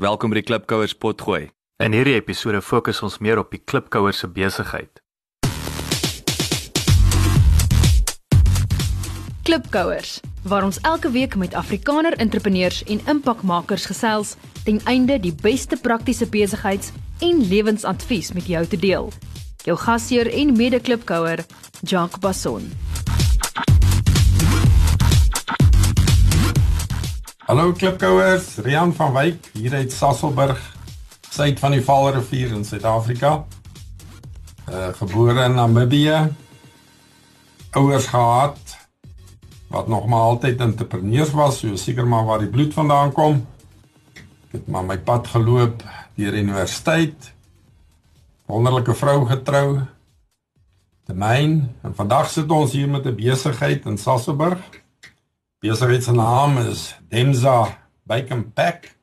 Welkom by die Klipkouers potgooi. In hierdie episode fokus ons meer op die Klipkouers se besigheid. Klipkouers, waar ons elke week met Afrikaner entrepreneurs en impakmakers gesels ten einde die beste praktiese besigheids- en lewensadvies met jou te deel. Jou gasheer en mede-klipkouer, Jacques Basson. Hallo klipkouers, Rian van Wyk hier uit Sasolburg, suid van die Vaalrivier in Suid-Afrika. Uh gebore in Namibië. Ouers gehad wat nog maar altyd entrepreneurs was, so seker maar waar die bloed vandaan kom. Ek het maar my pad geloop deur universiteit. Wonderlike vrou getrou. Domein en vandag sit ons hier met 'n besigheid in Sasolburg besigheid se naam is Demza Bake and Pack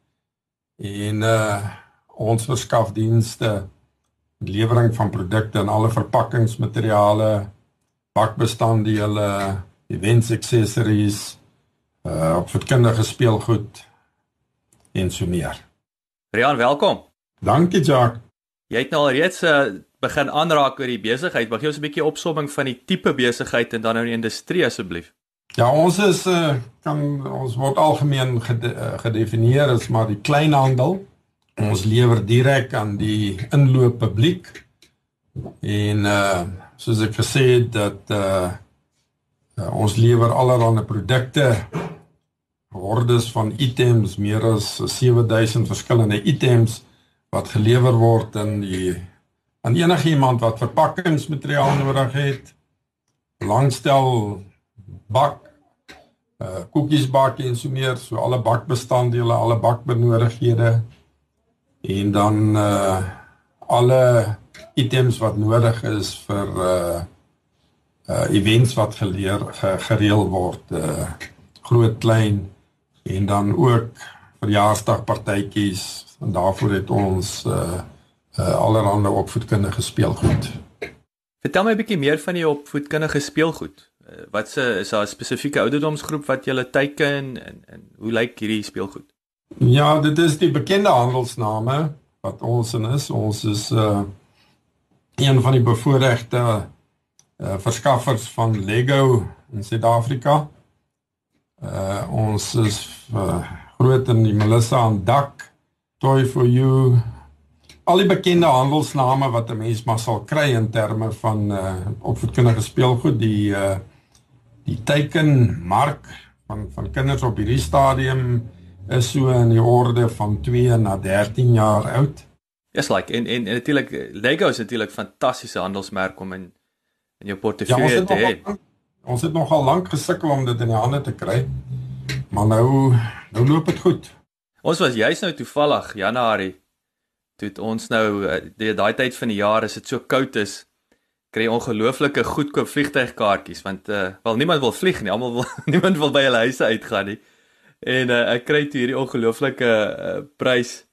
en uh ons verskaf dienste lewering van produkte en alle verpakkingsmateriale bakbestanddele events accessories uh opvoedkundige speelgoed en so meer. Rian, welkom. Dankie Jacques. Jy het nou al reeds uh, begin aanraak oor die besigheid. Mag jy ons 'n bietjie opsomming van die tipe besigheid en dan nou die industrie asseblief? Ja, ons is uh, kan ons word algemeen gede, uh, gedefinieer as maar die kleinhandel. Ons lewer direk aan die inloop publiek. En uh soos ek gesê het dat uh, uh ons lewer allerlei produkte hordes van items, meer as 7000 verskillende items wat gelewer word in die aan enige iemand wat verpakkingsmateriaal nodig het. Belangstel bak uh koekies bak en so meer, so alle bakbestanddele, alle bakbenodighede en dan uh alle items wat nodig is vir uh uh events wat geleer gereël word, uh groot klein en dan ook verjaarsdagpartytjies en daarvoor het ons uh uh allerhande opvoedkundige speelgoed. Vertel my 'n bietjie meer van die opvoedkundige speelgoed. Eh, wat se is daar 'n spesifieke ouderdomsgroep wat jy teiken en en hoe lyk hierdie speelgoed? Ja, dit is die bekende handelsname wat ons in is. Ons is uh een van die bevoordeelde uh verskaffers van Lego in Suid-Afrika. Uh ons is uh, groot in die Melissa en Dak Toy for You. Al die bekende handelsname wat 'n mens maar sal kry in terme van uh opvoedkundige speelgoed, die uh die teikenmark van van kinders op hierdie stadium is so in die orde van 2 na 13 jaar oud. Yes like en en, en natuurlik Lego is natuurlik fantastiese handelsmerk om in in jou portefeulje ja, te hê. Ons het nogal lank gesukkel om dit in die hande te kry. Maar nou nou loop dit goed. Ons was juis nou toevallig Januarie toe ons nou eh, die daai tyd van die jaar as dit so koud is kry ongelooflike goedkoop vliegtuigkaartjies want uh wel niemand wil vlieg nie, almal wil niemand wil by hulle huise uitgaan nie. En uh ek kry toe hierdie ongelooflike uh, prys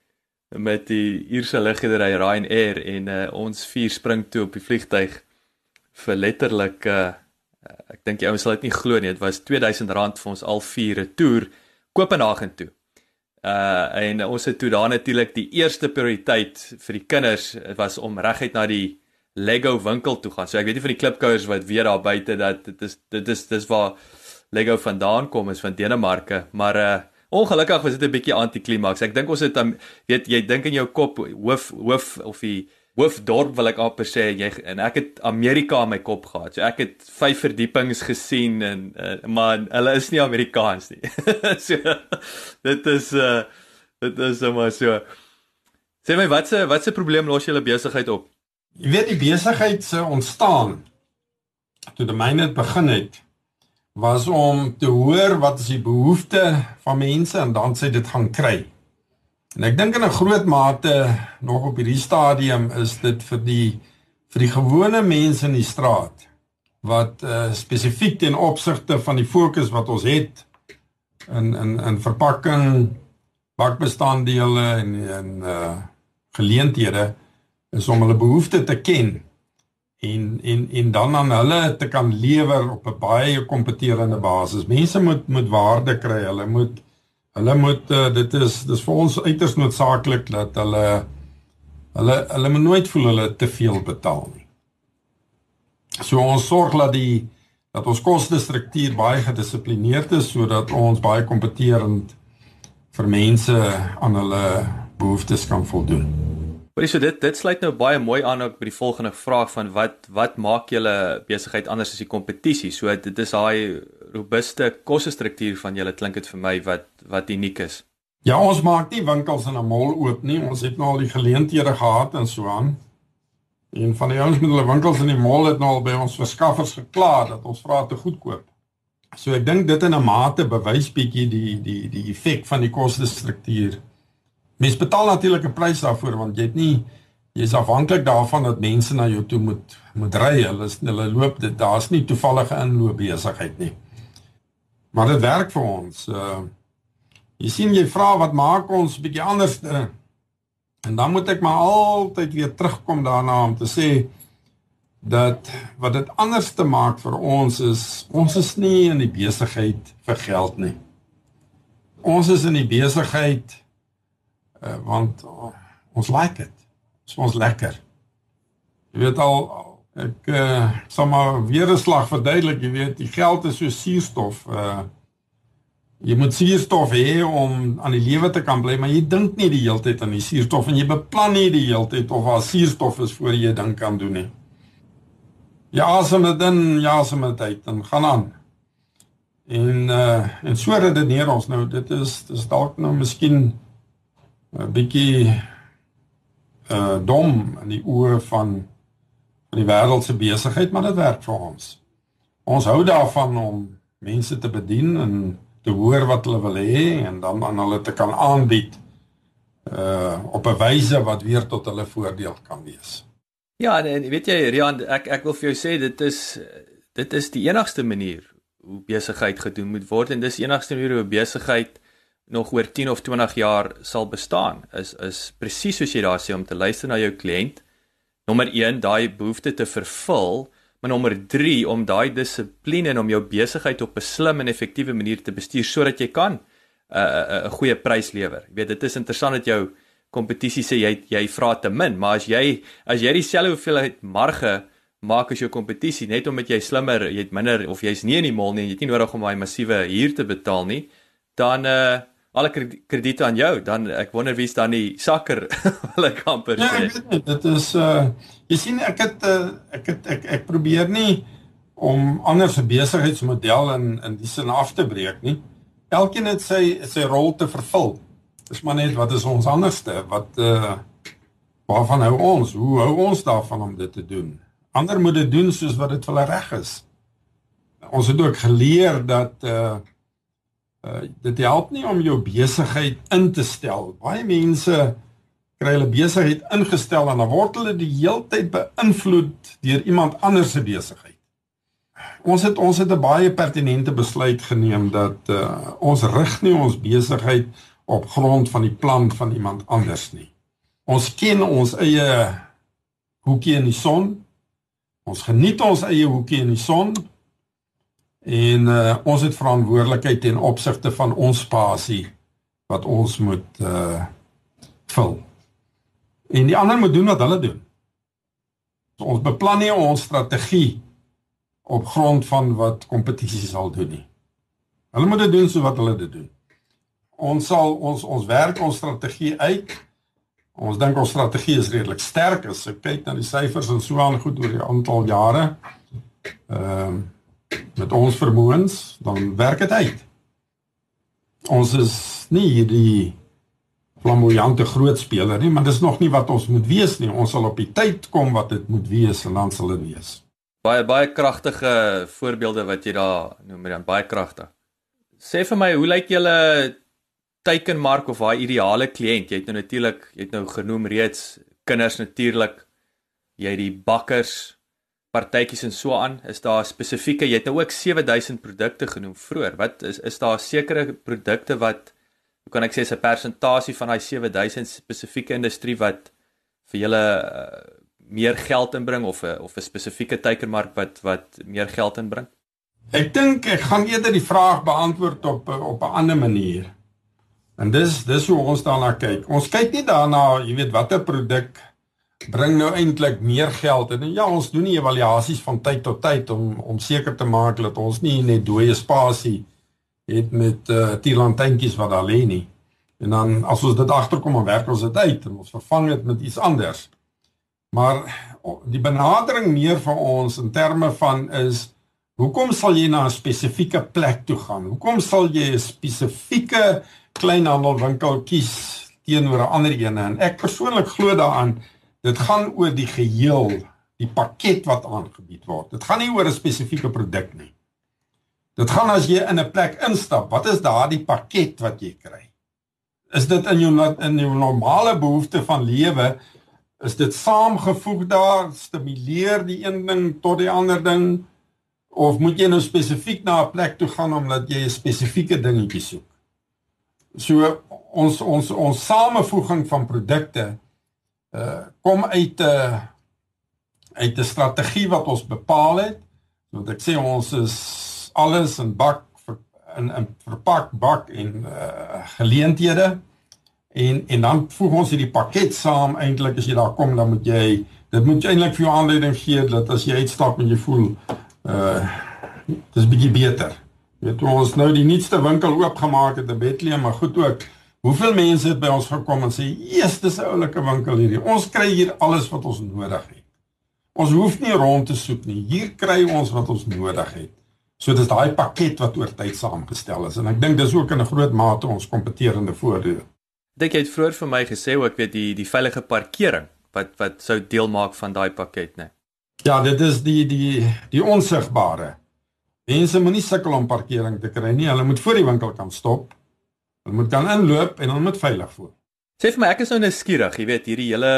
met die Ierse lugredery Ryanair en uh ons vier spring toe op die vliegtuig vir letterlik uh ek dink die ouens sal dit nie glo nie, dit was R2000 vir ons al vier 'n toer Kopenhagen toe. Uh en ons het toe daar natuurlik die eerste prioriteit vir die kinders was om reguit na die Lego winkel toe gaan. So ek weet nie van die klipkouers wat weer daar buite dat dit is dit is dis waar Lego vandaan kom is van Denemarke, maar uh ongelukkig was dit 'n bietjie anti-klimaks. Ek dink ons het um, weet jy dink in jou kop hoof hoof of die hoofdorp wil ek amper sê jy en ek het Amerika in my kop gehad. So ek het vyf verdiepings gesien en uh, maar hulle is nie Amerikaans nie. so dit is uh dit is sommer so. Sê my watse watse probleem los julle besigheid op? Jy weet die besigheid se ontstaan toe die myne begin het was om te hoor wat is die behoefte van mense en dan sê dit gaan kry. En ek dink in 'n groot mate nog op hierdie stadium is dit vir die vir die gewone mense in die straat wat uh, spesifiek ten opsigte van die fokus wat ons het in in in verpakking bakbestanddele en en uh geleenthede is om hulle behoeftes te ken en en en dan aan hulle te kan lewer op 'n baie kompeterende basis. Mense moet moet waarde kry. Hulle moet Hulle moet uh, dit is dis vir ons uiters noodsaaklik dat hulle hulle hulle moet nooit voel hulle te veel betaal nie. So ons sorg dat die dat ons kostestruktuur baie gedissiplineerd is sodat ons baie kompeterend vir mense aan hulle behoeftes kan voldoen. Hoorie so dit dit sluit nou baie mooi aan ook by die volgende vraag van wat wat maak julle besigheid anders as die kompetisie? So dit is daai robuuste kosstruktuur van julle klink dit vir my wat wat uniek is. Ja, ons maak nie winkels in 'n mall oop nie. Ons het nou al die geleenthede gehad en so aan. Een van die ouens met hulle winkels in die mall het nou al by ons verskaffers gekla dat ons vra te goedkoop. So ek dink dit in 'n mate bewys bietjie die die die effek van die kostestruktuur. Mens betaal natuurlik 'n prys daarvoor want jy het nie jy's afhanklik daarvan dat mense na jou toe moet moet ry. Hulle hulle loop dit daar's nie toevallige inloop besigheid nie. Maar dit werk vir ons. Uh jy sien jy vra wat maak ons bietjie anders uh, en dan moet ek maar altyd weer terugkom daarna om te sê dat wat dit anders te maak vir ons is ons is nie in die besigheid vir geld nie. Ons is in die besigheid uh, want uh, ons like dit. Dit is ons lekker. Jy weet al ek uh, sal maar weer 'n slag verduidelik, jy weet, die geld is so suurstof. Uh jy moet suurstof hê om aan die lewe te kan bly, maar jy dink nie die hele tyd aan die suurstof en jy beplan nie die hele tyd of daar suurstof is voor jy dink aan doen nie. Ja, asem dit in, ja, asem dit uit en gaan aan. En uh en so redeneer ons nou, dit is dis dalk nou miskien 'n bietjie uh dom in die oë van van die wêreldse besigheid, maar dit werk vir ons. Ons hou daarvan om mense te bedien en te hoor wat hulle wil hê en dan aan hulle te kan aanbied uh op 'n wyse wat weer tot hulle voordeel kan wees. Ja, en weet jy Rian, ek ek wil vir jou sê dit is dit is die enigste manier hoe besigheid gedoen moet word en dis enigste manier hoe besigheid nog oor 10 of 20 jaar sal bestaan. Is is presies soos jy daar sê om te luister na jou kliënt. Nommer 1, daai behoefte te vervul, maar nommer 3 om daai dissipline en om jou besigheid op 'n slim en effektiewe manier te bestuur sodat jy kan 'n uh, 'n uh, 'n goeie prys lewer. Jy weet, dit is interessant dat jou kompetisie sê jy jy vra te min, maar as jy as jy dieselfde hoeveelheid marge maak as jou kompetisie net omdat jy slimmer, jy het minder of jy's nie in die mall nie jy het nie nodig om daai massiewe huur te betaal nie, dan uh alle krediete aan jou, dan ek wonder wie's dan die sakker hulle kamper sê. Ja, dit is uh jy sien ek het uh, ek het ek ek probeer nie om ander se besigheidsmodel in in die sin af te breek nie. Elkeen het sy sy rol te vervul. Dis maar net wat is ons anderste wat uh waarvan hou ons? Hoe hou ons daarvan om dit te doen? Ander moet dit doen soos wat dit vir hulle reg is. Ons het ook geleer dat uh Uh, dit help nie om jou besigheid in te stel. Baie mense kry hulle besigheid ingestel en dan word hulle die heeltyd beïnvloed deur iemand anders se besigheid. Ons het ons het 'n baie pertinente besluit geneem dat uh, ons rig nie ons besigheid op grond van die plan van iemand anders nie. Ons ken ons eie hoekie in die son. Ons geniet ons eie hoekie in die son En uh, ons het verantwoordelikheid ten opsigte van ons spasie wat ons moet uh vul. En die ander moet doen wat hulle doen. So ons beplan nie ons strategie op grond van wat kompetisies sal doen nie. Hulle moet dit doen so wat hulle dit doen. Ons sal ons ons werk ons strategie uit. Ons dink ons strategie is redelik sterk as ek kyk na die syfers en so aan goed oor die aantal jare. Ehm uh, met ons vermoëns, dan werk dit uit. Ons is nie hierdie flamboyante groot speler nie, maar dis nog nie wat ons moet wees nie. Ons sal op die tyd kom wat dit moet wees en dan sal dit wees. Baie baie kragtige voorbeelde wat jy daar noem, Marian, baie kragtig. Sê vir my, hoe lyk julle teikenmark of daai ideale kliënt? Jy het nou natuurlik, jy het nou genoem reeds kinders natuurlik. Jy het die bakkers, partytjies en so aan, is daar spesifieke jy het nou ook 7000 produkte genoem vroeër. Wat is is daar sekere produkte wat hoe kan ek sê 'n persentasie van daai 7000 spesifieke industrie wat vir julle uh, meer geld inbring of 'n of 'n spesifieke teikenmark wat wat meer geld inbring? Ek dink ek gaan eerder die vraag beantwoord op op 'n ander manier. En dis dis hoe ons daarna kyk. Ons kyk nie daarna, jy weet, watter produk bring nou eintlik meer geld en ja, ons doen nie evaluasies van tyd tot tyd om om seker te maak dat ons nie net dooie spasie het met uh tierlantjies wat daar lê nie. En dan as ons dit agterkom en werk ons dit uit en ons vervang dit met iets anders. Maar die benadering meer vir ons in terme van is hoekom sal jy na 'n spesifieke plek toe gaan? Hoekom sal jy 'n spesifieke kleinhandelwinkel kies teenoor 'n ander een? En ek persoonlik glo daaraan dit gaan oor die geheel, die pakket wat aangebied word. Dit gaan nie oor 'n spesifieke produk nie. Dit gaan as jy in 'n plek instap, wat is daardie pakket wat jy kry? Is dit in jou in jou normale behoefte van lewe? Is dit saamgevoeg daar, stimuleer die een ding tot die ander ding of moet jy nou spesifiek na 'n plek toe gaan omdat jy 'n spesifieke dingetjie soek? So ons ons ons samevoeging van produkte uh kom uit 'n uh, uit 'n strategie wat ons bepaal het. Want ek sê ons is alles in bak in in verpak bak en uh geleenthede en en dan voeg ons hierdie pakket saam eintlik as jy daar kom dan moet jy dit moet eintlik vir jou aanleiding gee dat as jy uitstap en jy voel uh dis bietjie beter. Weet ons nou die nuutste winkel oopgemaak het in Bethlehem maar goed ook Hoeveel mense het by ons gekom en sê, "Jesus, dis 'n oulike winkel hierdie. Ons kry hier alles wat ons nodig het. Ons hoef nie rond te soek nie. Hier kry ons wat ons nodig het." So dis daai pakket wat oor tyd saamgestel is en ek dink dis ook in 'n groot mate ons kompeterende voordeel. Dink jy het vroeër vir my gesê ook weet die die veilige parkering wat wat sou deel maak van daai pakket, né? Ja, dit is die die die onsigbare. Mense moenie sukkel om parkering te kry nie. Hulle moet voor die winkel kan stop Hulle moet dan inloop en hulle moet veilig voel. Sê vir my, ek is nou nuuskierig, jy weet, hierdie hele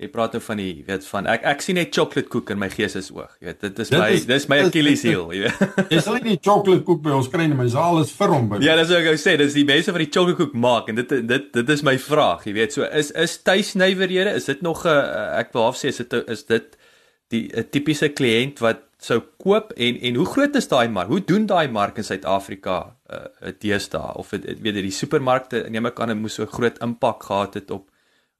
jy praat nou van die, jy weet, van ek ek sien net chocolate koek in my gees is oog. Jy weet, dit is dit my is, dis my Achilles heel, jy weet. Jy sal nie chocolate koek by ons kry nie, my saal is vir hom. Ja, dis wat ek wou sê, dis die mense wat die chocolate koek maak en dit dit dit is my vraag, jy weet, so is is tuisnywerhede, is dit nog 'n ek wil half sê is dit is dit die 'n tipiese kliënt wat sou koop en en hoe groot is daai mark? Hoe doen daai mark in Suid-Afrika uh deesdae of het, weet jy die supermarkte neem ek aan moes so groot impak gehad het op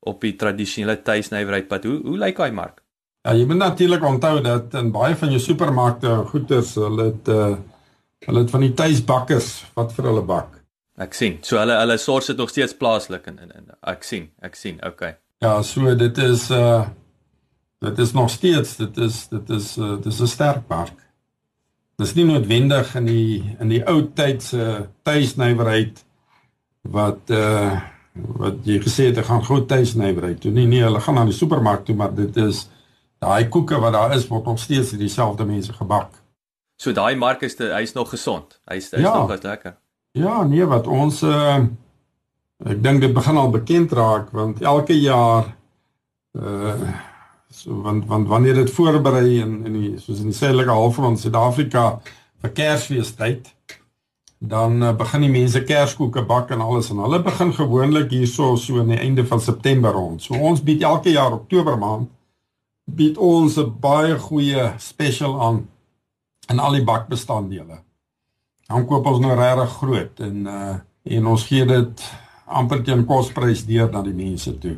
op die tradisionele tuisnywerheidpad. Hoe hoe lyk daai mark? Ja, jy moet natuurlik onthou dat in baie van jou supermarkte goederes hulle het uh hulle het van die tuisbakkers wat vir hulle bak. Ek sien. So hulle hulle sorg dit nog steeds plaaslik in in ek sien. Ek sien. Okay. Ja, so dit is uh dit is nog steeds dit is dit is uh, dit is 'n sterk mark. Dit is nie noodwendig in die in die ou tyd se tuisnywerheid wat uh wat jy gesê het, gaan groot tuisnywerheid toe. Nee nee, hulle gaan na die supermark toe, maar dit is daai koeke wat daar is word nog steeds deur dieselfde mense gebak. So daai mark is hy's nog gesond. Hy's hy's ja. nog wat lekker. Ja, nee, wat ons uh ek dink dit begin al bekend raak want elke jaar uh So want want wanneer dit voorberei in in die soos in die suidelike halfrond Suid-Afrika vir Kersfeestyd dan uh, begin die mense kerskoeke bak en alles en hulle begin gewoonlik hierso so aan die einde van September rond. So ons bied elke jaar Oktober maand bied ons 'n baie goeie special aan in al die bakbestanddele. Dan koop ons nou regtig groot en uh en ons gee dit amper teen kosprys deur na die mense toe.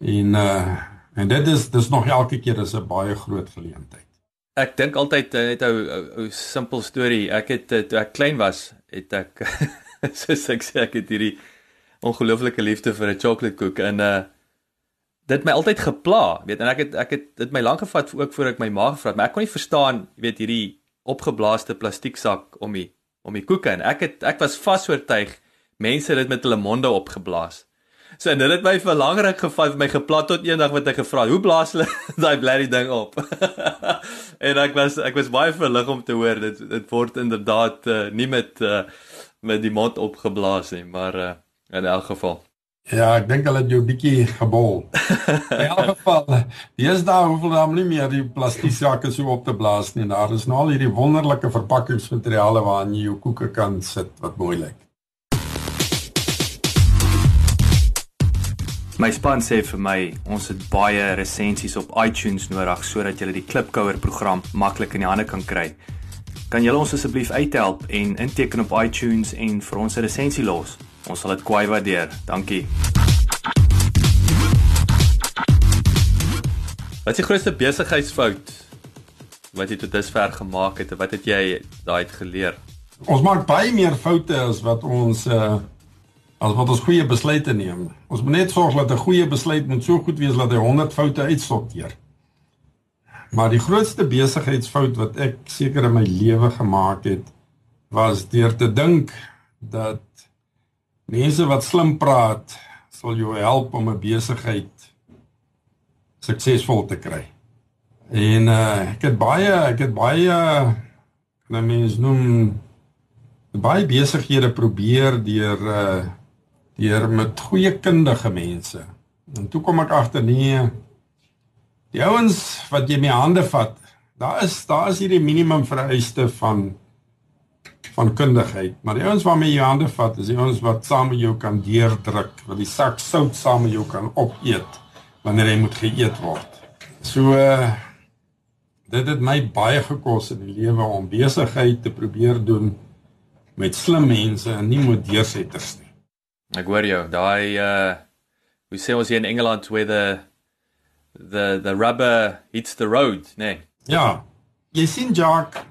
En uh En dit is dis nog elke keer is 'n baie groot geleentheid. Ek dink altyd eh, net 'n simpel storie. Ek het eh, toe ek klein was, het ek soos ek sê ek het hierdie ongelooflike liefde vir 'n chocolate koek en uh dit my altyd gepla, weet en ek het ek het dit my lank gevat ook voor ek my ma gevra het, maar ek kon nie verstaan, weet hierdie opgeblaaste plastieksak om die om die koeke en ek het ek was vasoortuig mense het dit met hulle monde opgeblaas. So en dit het my vir lankryk gevat my geplat tot eendag wat ek gevra, hoe blaas hulle daai blerrie ding op? en ek was ek was baie verlig om te hoor dit dit word inderdaad uh, nie met uh, met die mond opgeblaas nie, maar uh, in elk geval. Ja, ek dink hulle het jou bietjie gebol. In elk geval, dis daar hoeveel daar nie meer die plastiek sakke so op te blaas nie. Daar is nou al hierdie wonderlike verpakkingsmateriale waarin jy jou koeke kan sit wat mooi lyk. My span sê vir my ons het baie resensies op iTunes nodig sodat jy die Klipkouer program maklik in die hande kan kry. Kan julle ons asseblief uithelp en inteken op iTunes en vir ons 'n resensie los? Ons sal dit kwai waardeer. Dankie. Wat is die grootste besigheidsfout wat jy tot dusver gemaak het? Wat het jy daai uit geleer? Ons maak baie meer foute as wat ons uh as wat ons goeie besluite neem. Ons moet net sorg dat 'n goeie besluit moet so goed wees dat hy 100 foute uitsorteer. Maar die grootste besigheidsfout wat ek seker in my lewe gemaak het, was deur te dink dat mense wat slim praat sal jou help om 'n besigheid suksesvol te kry. En uh ek het baie ek het baie kan 'n mens noem baie besighede probeer deur uh deur met goeie kundige mense. En toe kom ek agter nee die ouens wat jy met hande vat, daar is daar is hierdie minimum vereiste van van kundigheid, maar die ouens waarmee jy hande vat, is die ouens wat saam met jou kan deurdruk, wat die sak sout saam met jou kan opeet wanneer hy moet geëet word. So uh, dit het my baie gekos in die lewe om besigheid te probeer doen met slim mense en nie met deursetters nie. Ek hoor jou. Daai uh we say ons hier in Engeland where the the the rubber hits the road, nee. Ja. Jy sien Jacques,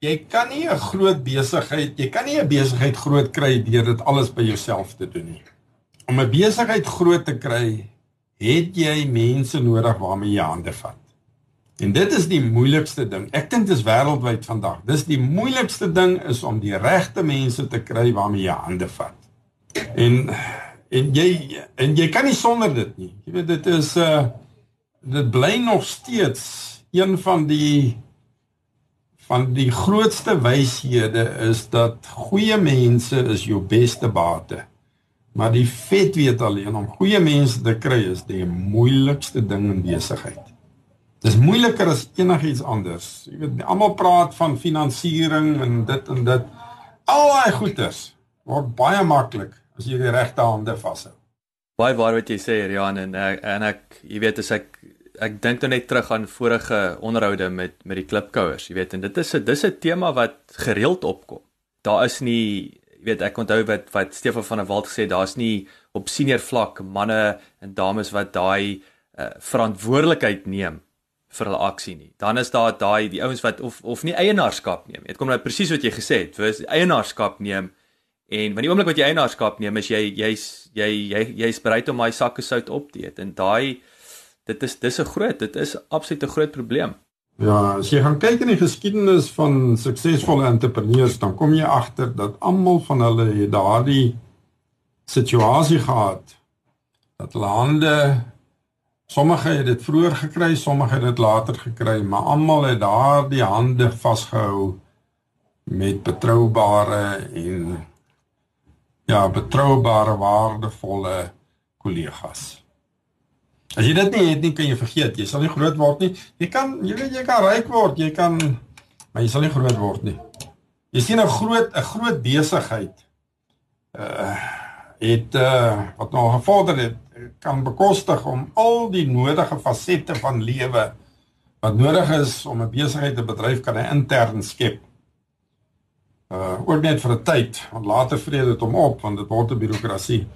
jy kan nie 'n groot besigheid, jy kan nie 'n besigheid groot kry deur dit alles by jouself te doen nie. Om 'n besigheid groot te kry, het jy mense nodig waarmee jy hande vat. En dit is die moeilikste ding. Ek dink dis wêreldwyd vandag. Dis die moeilikste ding is om die regte mense te kry waarmee jy hande vat. En en jy en jy kan nie sonder dit nie. Jy weet dit is 'n uh, eh, dit bly nog steeds een van die van die grootste wyshede is dat goeie mense is jou beste bate. Maar die vet weet alleen om goeie mense te kry is die moeilikste ding in besigheid. Dis moeiliker as enigiets anders. Jy weet, almal praat van finansiering en dit en dit. Al daai goeders word baie maklik as jy die regte hande vashou. Baie waar wat jy sê, Rian en ek, en ek, jy weet, as ek ek dink nou net terug aan vorige onderhoude met met die klipkouers, jy weet, en dit is 'n dis 'n tema wat gereeld opkom. Daar is nie weet ek onthou wat wat Stefan van der Walt gesê daar's nie op senior vlak manne en dames wat daai uh, verantwoordelikheid neem vir hulle aksie nie. Dan is daar daai die ouens wat of of nie eienaarskap neem. Dit kom nou presies wat jy gesê het, wys eienaarskap neem en van die oomblik wat jy eienaarskap neem is jy jy's jy jy jy's bereid om daai sakke sout op te eet en daai dit is dis 'n groot, dit is absoluut 'n groot probleem. Ja, as jy gaan kyk in die geskiedenis van suksesvolle entrepreneurs, dan kom jy agter dat almal van hulle het daardie situasie gehad dat lande sommige het dit vroeër gekry, sommige het dit later gekry, maar almal het daardie hande vasgehou met betroubare en ja, betroubare waardevolle kollegas. As jy dit nie het nie, kan jy vergeet, jy sal nie groot word nie. Jy kan jy weet jy kan ryk word, jy kan maar jy sal nie groot word nie. Jy sien 'n groot 'n groot besigheid uh het uh wat nou gevorder het kan bekostig om al die nodige fasette van lewe wat nodig is om 'n besigheid te bedryf kan hy intern skep. Uh ook net vir 'n tyd, want later vrede dit hom op want dit word 'n birokrasie.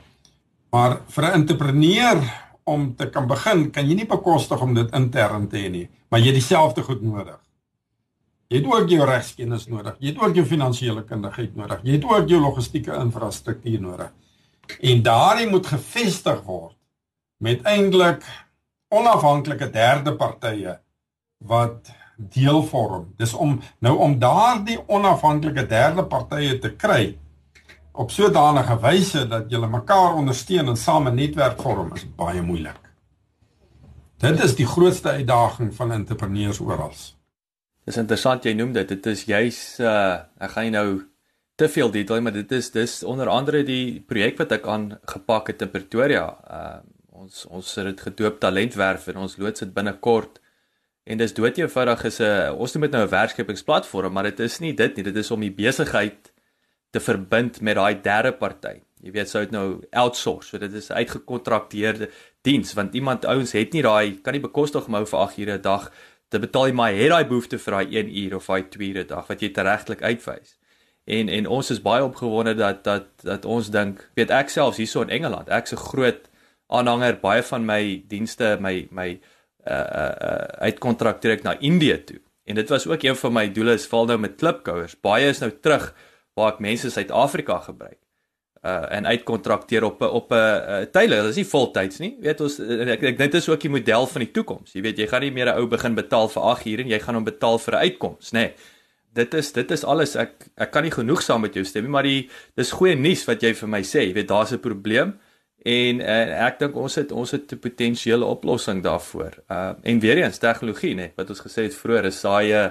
Maar vir 'n entrepreneur om te kan begin, kan jy nie bekostig om dit intern te hê nie, maar jy het dieselfde goed nodig. Jy het ook jou regskennis nodig, jy het ook jou finansiële kundigheid nodig, jy het ook jou logistieke infrastruktuur nodig. En daardie moet gevestig word met eintlik onafhanklike derde partye wat deel vorm. Dis om nou om daardie onafhanklike derde partye te kry op sodanige wyse dat julle mekaar ondersteun en saam 'n netwerk vorm is baie moeilik. Dit is die grootste uitdaging van entrepreneurs oral. Dis interessant jy noem dit. Dit is juis uh ek gaan nou te veel detail, maar dit is dis onder andere die projek wat ek aangepak het in Pretoria. Uh ons ons het dit gedoop talentwerf en ons loods dit binnekort. En dis dood eenvoudig is 'n ons noem dit nou 'n werkskepingsplatform, maar dit is nie dit nie. Dit is om die besigheid te verbind met daai derde party. Jy weet sou dit nou outsource, so dit is uitgekontrakteerde diens want iemand ouens het nie daai kan nie bekostig om hou vir 8 ure 'n dag te betaal jy maar het daai behoefte vir daai 1 uur of daai 2 ure 'n dag wat jy teregtelik uitwys. En en ons is baie opgewonde dat dat dat ons dink, weet ek selfs hierso in Engeland, ek's 'n groot aanhanger baie van my dienste, my my uh uh, uh uitkontrakteer ek na Indië toe. En dit was ook een van my doele is val nou met klipkouers. Baie is nou terug waar ek mense Suid-Afrika gebruik. Uh en uitkontrakteer op op 'n uh, tyle. Dit is nie voltyds nie. Weet ons ek ek dink dit is ook die model van die toekoms. Jy weet jy gaan nie meer 'n ou begin betaal vir 8 ure en jy gaan hom betaal vir 'n uitkoms, nê. Nee. Dit is dit is alles ek ek kan nie genoeg saam met jou stem nie, maar die dis goeie nuus wat jy vir my sê. Jy weet daar's 'n probleem. En uh, ek dink ons het ons het 'n potensiële oplossing daarvoor. Uh en weer eens tegnologie nê wat ons gesê het vroeër is daai uh,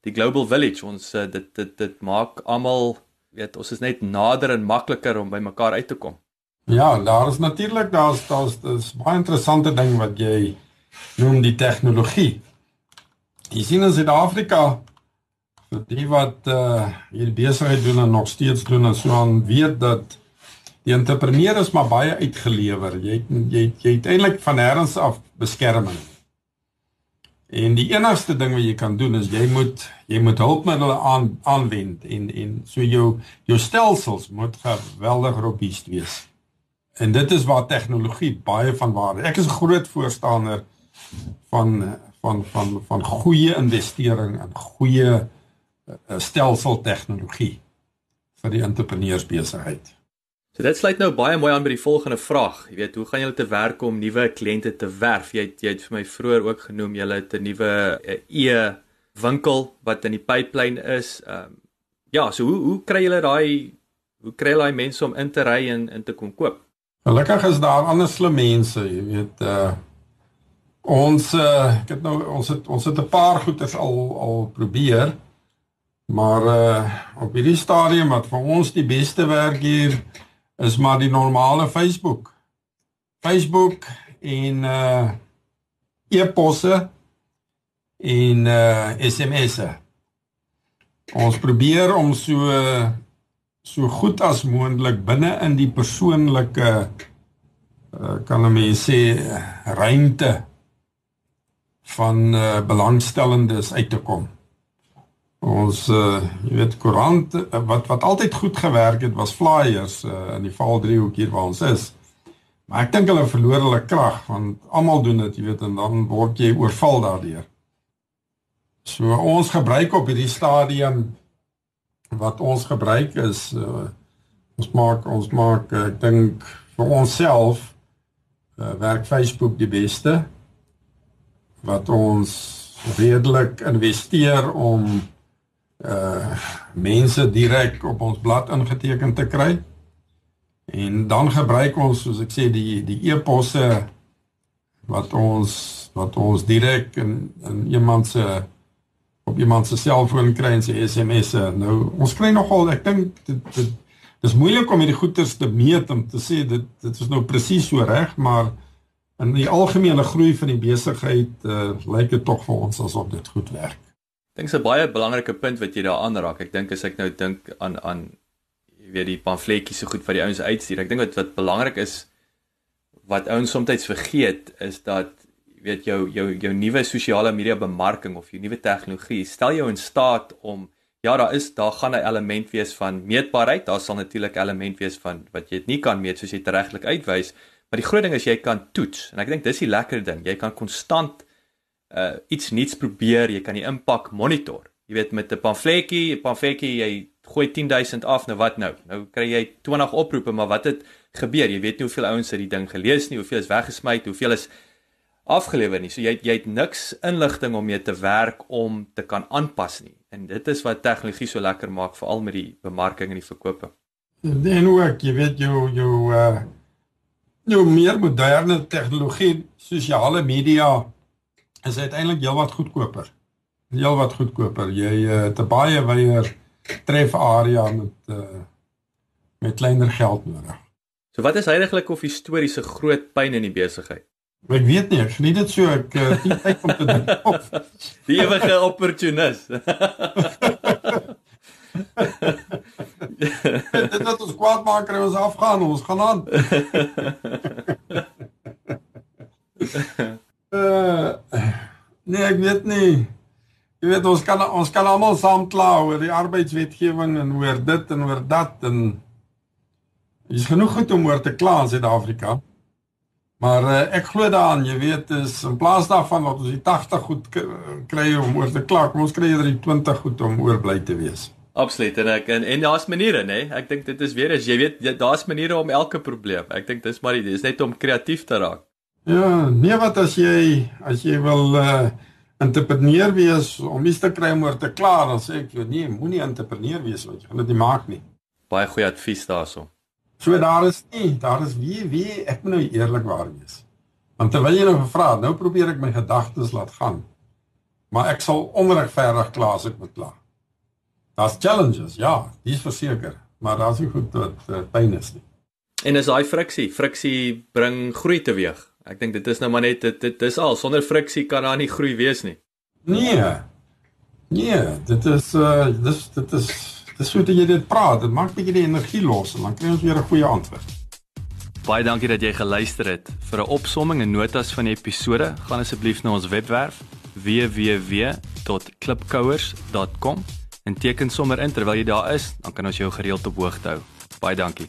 die global village ons uh, dit dit dit maak almal weet ons is net nader en makliker om by mekaar uit te kom. Ja, daar is natuurlik daar's daar's dis baie interessante ding wat jy noem die tegnologie. Jy sien in Suid-Afrika vir die wat uh hier besigheid doen en nog steeds doen en so aan weet dat die entrepreneur is maar baie uitgelewer. Jy jy jy het eintlik van nêrens af beskerming. En die enigste ding wat jy kan doen is jy moet jy moet hulpmiddels aan aanwend en en so jou jou stelsels moet geweldig robuust wees. En dit is waar tegnologie baie van waarde. Ek is 'n groot voorstander van van van van goeie investering in goeie eh, stelsel tegnologie vir die entrepreneursbesigheid. So dit sluit nou baie mooi aan by die volgende vraag. Jy weet, hoe gaan julle te werk om nuwe kliënte te werf? Jy het, jy het vir my vroeër ook genoem julle het 'n nuwe eh, e winkel wat in die pipeline is. Ehm um, ja, so hoe hoe kry julle daai hoe kry julle daai mense om in te ry en in te kom koop? Gelukkig is daar ander slim mense, jy weet uh ons uh ek het nou ons het ons het 'n paar goeders al al probeer. Maar uh op hierdie stadium wat vir ons die beste werk hier is maar die normale Facebook. Facebook en uh e-posse en uh SMS'e. Ons probeer om so so goed as moontlik binne in die persoonlike uh kan mense sê ruimte van uh belangstellendes uit te kom. Ons uh jy weet koerant uh, wat wat altyd goed gewerk het was flyers uh, in die Valdriehoek hier waar ons is. Maar ek dink hulle verloor hulle krag want almal doen dit, jy weet en dan word jy oorval daardeur. So ons gebruik op hierdie stadium wat ons gebruik is uh, ons maak ons maak ek dink vir onsself uh, werk Facebook die beste wat ons redelik investeer om uh mense direk op ons blad ingeteken te kry. En dan gebruik ons soos ek sê die die e-posse wat ons wat ons direk in in iemand se op iemand se selfoon kry en sy SMS'e. Nou ons kry nogal ek dink dit dit dis moeilik om hierdie goeters te meet om te sê dit dit is nou presies so reg, maar in die algemene groei van die besigheid uh, lyk dit tog vir ons asof dit goed werk dink 'n baie belangrike punt wat jy daar aanraak. Ek dink as ek nou dink aan aan jy weet die pamfletjies so goed vir die ouens uitstuur. Ek dink wat wat belangrik is wat ouens soms vergeet is dat jy weet jou jou jou nuwe sosiale media bemarking of jou nuwe tegnologie stel jou in staat om ja, daar is daar gaan 'n element wees van meetbaarheid. Daar sal natuurlik element wees van wat jy dit nie kan meet soos jy regtig uitwys, maar die groot ding is jy kan toets. En ek dink dis die lekker ding. Jy kan konstant uh iets nuuts probeer, jy kan die impak monitor. Jy weet met 'n pamfletjie, 'n pamfletjie jy gooi 10000 af, nou wat nou? Nou kry jy 20 oproepe, maar wat het gebeur? Jy weet nie hoeveel ouens het die ding gelees nie, hoeveel is weggesmy, hoeveel is afgelewer nie. So jy jy het niks inligting om mee te werk om te kan aanpas nie. En dit is wat tegnologie so lekker maak veral met die bemarking en die verkope. En ook, jy weet jou jou uh jou meer moderne tegnologie, sosiale media is uiteindelik heelwat goedkoper. Heelwat goedkoper. Jy uh, het 'n baie wyeer tref area met uh, met kleiner geld nodig. So wat is eintlik of historiese groot pyn in die besigheid? Ek weet nie, ek geniet dit so ek uh, nie tyd om te dink of die ewige opportunis. dit het ons kwaad maak en ons afgaan, ons gaan aan. Uh nee, ek weet nie. Jy weet ons kan ons kan almal saam kla oor die arbeidswetgewing en oor dit en oor dat en is genoeg goed om oor te kla in Suid-Afrika. Maar uh, ek glo daaraan, jy weet, is in plaas daarvan dat ons die 80 goed kry om oor te kla, kom ons kry eerder die 20 goed om oor bly te wees. Absoluut en ek en, en daar's maniere nê. Nee? Ek dink dit is weer as jy weet daar's maniere om elke probleem. Ek dink dis maar dit is net om kreatief te raak. Ja, nee wat as jy as jy wil uh entrepreneur wees om iets te kry om oor te kla, dan sê ek jy nee, moenie entrepreneur wees want jy gaan dit nie maak nie. Baie goeie advies daarso. So daar is nie, daar is wie wie ek moet nou eerlikwaar wees. Want terwyl jy nou gevra het, nou probeer ek my gedagtes laat gaan. Maar ek sal onregverdig kla as ek moet kla. Daar's challenges, ja, dis verseker, maar daar's nie goed wat uh, pyn is nie. En is daai friksie, friksie bring groei teweeg. Ek dink dit is nou maar net dit dit is al sonder friksie kan daar nie groei wees nie. Nee. Nee, dit is uh dis dit is dis hoe jy dit praat, dit maak bietjie die energie los en dan kry ons weer 'n goeie antwoord. Baie dankie dat jy geluister het. Vir 'n opsomming en notas van die episode, gaan asseblief na ons webwerf www.klipkouers.com en teken sommer in terwyl jy daar is, dan kan ons jou gereeld op hoogte hou. Baie dankie.